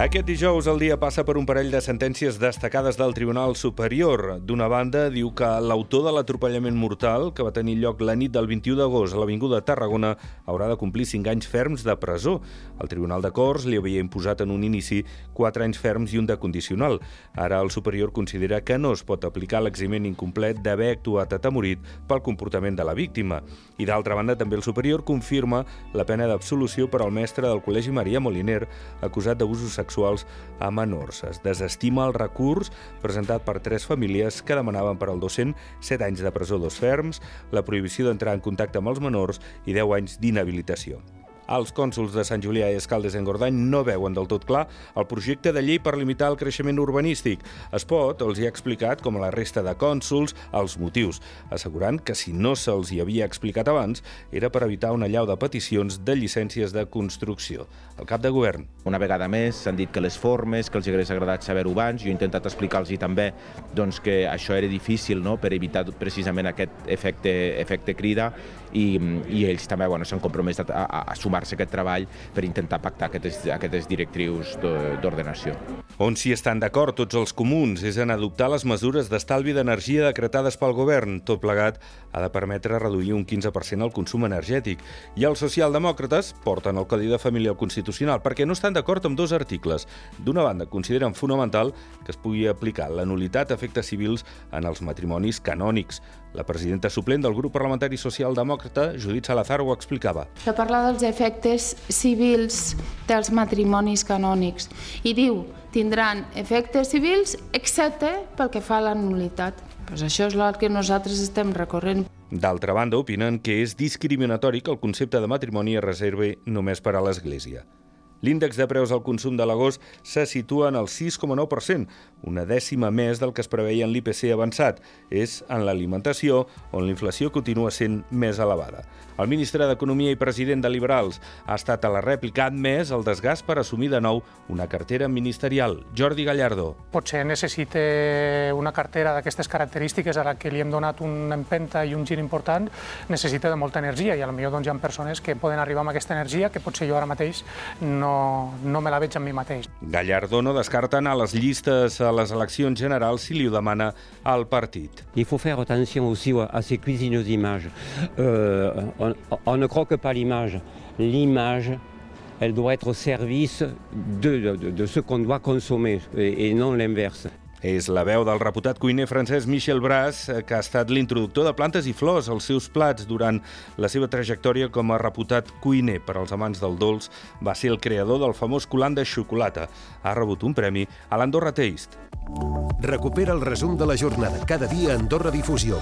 Aquest dijous el dia passa per un parell de sentències destacades del Tribunal Superior. D'una banda, diu que l'autor de l'atropellament mortal, que va tenir lloc la nit del 21 d'agost a l'Avinguda Tarragona, haurà de complir 5 anys ferms de presó. El Tribunal de Corts li havia imposat en un inici 4 anys ferms i un de condicional. Ara el Superior considera que no es pot aplicar l'eximent incomplet d'haver actuat atemorit pel comportament de la víctima. I d'altra banda, també el Superior confirma la pena d'absolució per al mestre del Col·legi Maria Moliner, acusat d'abusos sexuals sexuals a menors. Es desestima el recurs presentat per tres famílies que demanaven per al docent 7 anys de presó dos ferms, la prohibició d'entrar en contacte amb els menors i 10 anys d'inhabilitació. Els cònsuls de Sant Julià i Escaldes en Gordany no veuen del tot clar el projecte de llei per limitar el creixement urbanístic. Es pot, els hi ha explicat, com a la resta de cònsuls, els motius, assegurant que si no se'ls hi havia explicat abans era per evitar una llau de peticions de llicències de construcció. El cap de govern. Una vegada més s'han dit que les formes, que els hagués agradat saber-ho abans, jo he intentat explicar-los també doncs, que això era difícil no? per evitar precisament aquest efecte, efecte crida i, i ells també bueno, s'han compromès a, a, a sumar-se a aquest treball per intentar pactar aquestes, aquestes directrius d'ordenació. On s'hi estan d'acord tots els comuns és en adoptar les mesures d'estalvi d'energia decretades pel govern. Tot plegat ha de permetre reduir un 15% el consum energètic. I els socialdemòcrates porten el Codi de Família al Constitucional perquè no estan d'acord amb dos articles. D'una banda, consideren fonamental que es pugui aplicar la nulitat a efectes civils en els matrimonis canònics. La presidenta suplent del grup parlamentari socialdemòcrata, Judit Salazar, ho explicava. Que parla dels efectes civils dels matrimonis canònics i diu tindran efectes civils excepte pel que fa a la nulitat. Pues això és el que nosaltres estem recorrent. D'altra banda, opinen que és discriminatori que el concepte de matrimoni es reservi només per a l'Església. L'índex de preus al consum de l'agost se situa en el 6,9%, una dècima més del que es preveia en l'IPC avançat. És en l'alimentació on la inflació continua sent més elevada. El ministre d'Economia i president de Liberals ha estat a la rèplica admès el desgast per assumir de nou una cartera ministerial. Jordi Gallardo. Potser necessita una cartera d'aquestes característiques a la que li hem donat una empenta i un gir important, necessita de molta energia i potser doncs, hi ha persones que poden arribar amb aquesta energia que potser jo ara mateix no, no me la veig en mi mateix. Gallardo no descarta anar a les llistes a les eleccions generals si li ho demana al partit. Il faut faire attention aussi à ces cuisineuses images. Euh, on, on ne croque pas l'image. L'image elle doit être au service de, de, de ce qu'on doit consommer et, et non l'inverse. És la veu del reputat cuiner francès Michel Bras, que ha estat l'introductor de plantes i flors als seus plats durant la seva trajectòria com a reputat cuiner per als amants del dolç. Va ser el creador del famós colant de xocolata. Ha rebut un premi a l'Andorra Taste. Recupera el resum de la jornada cada dia a Andorra Difusió.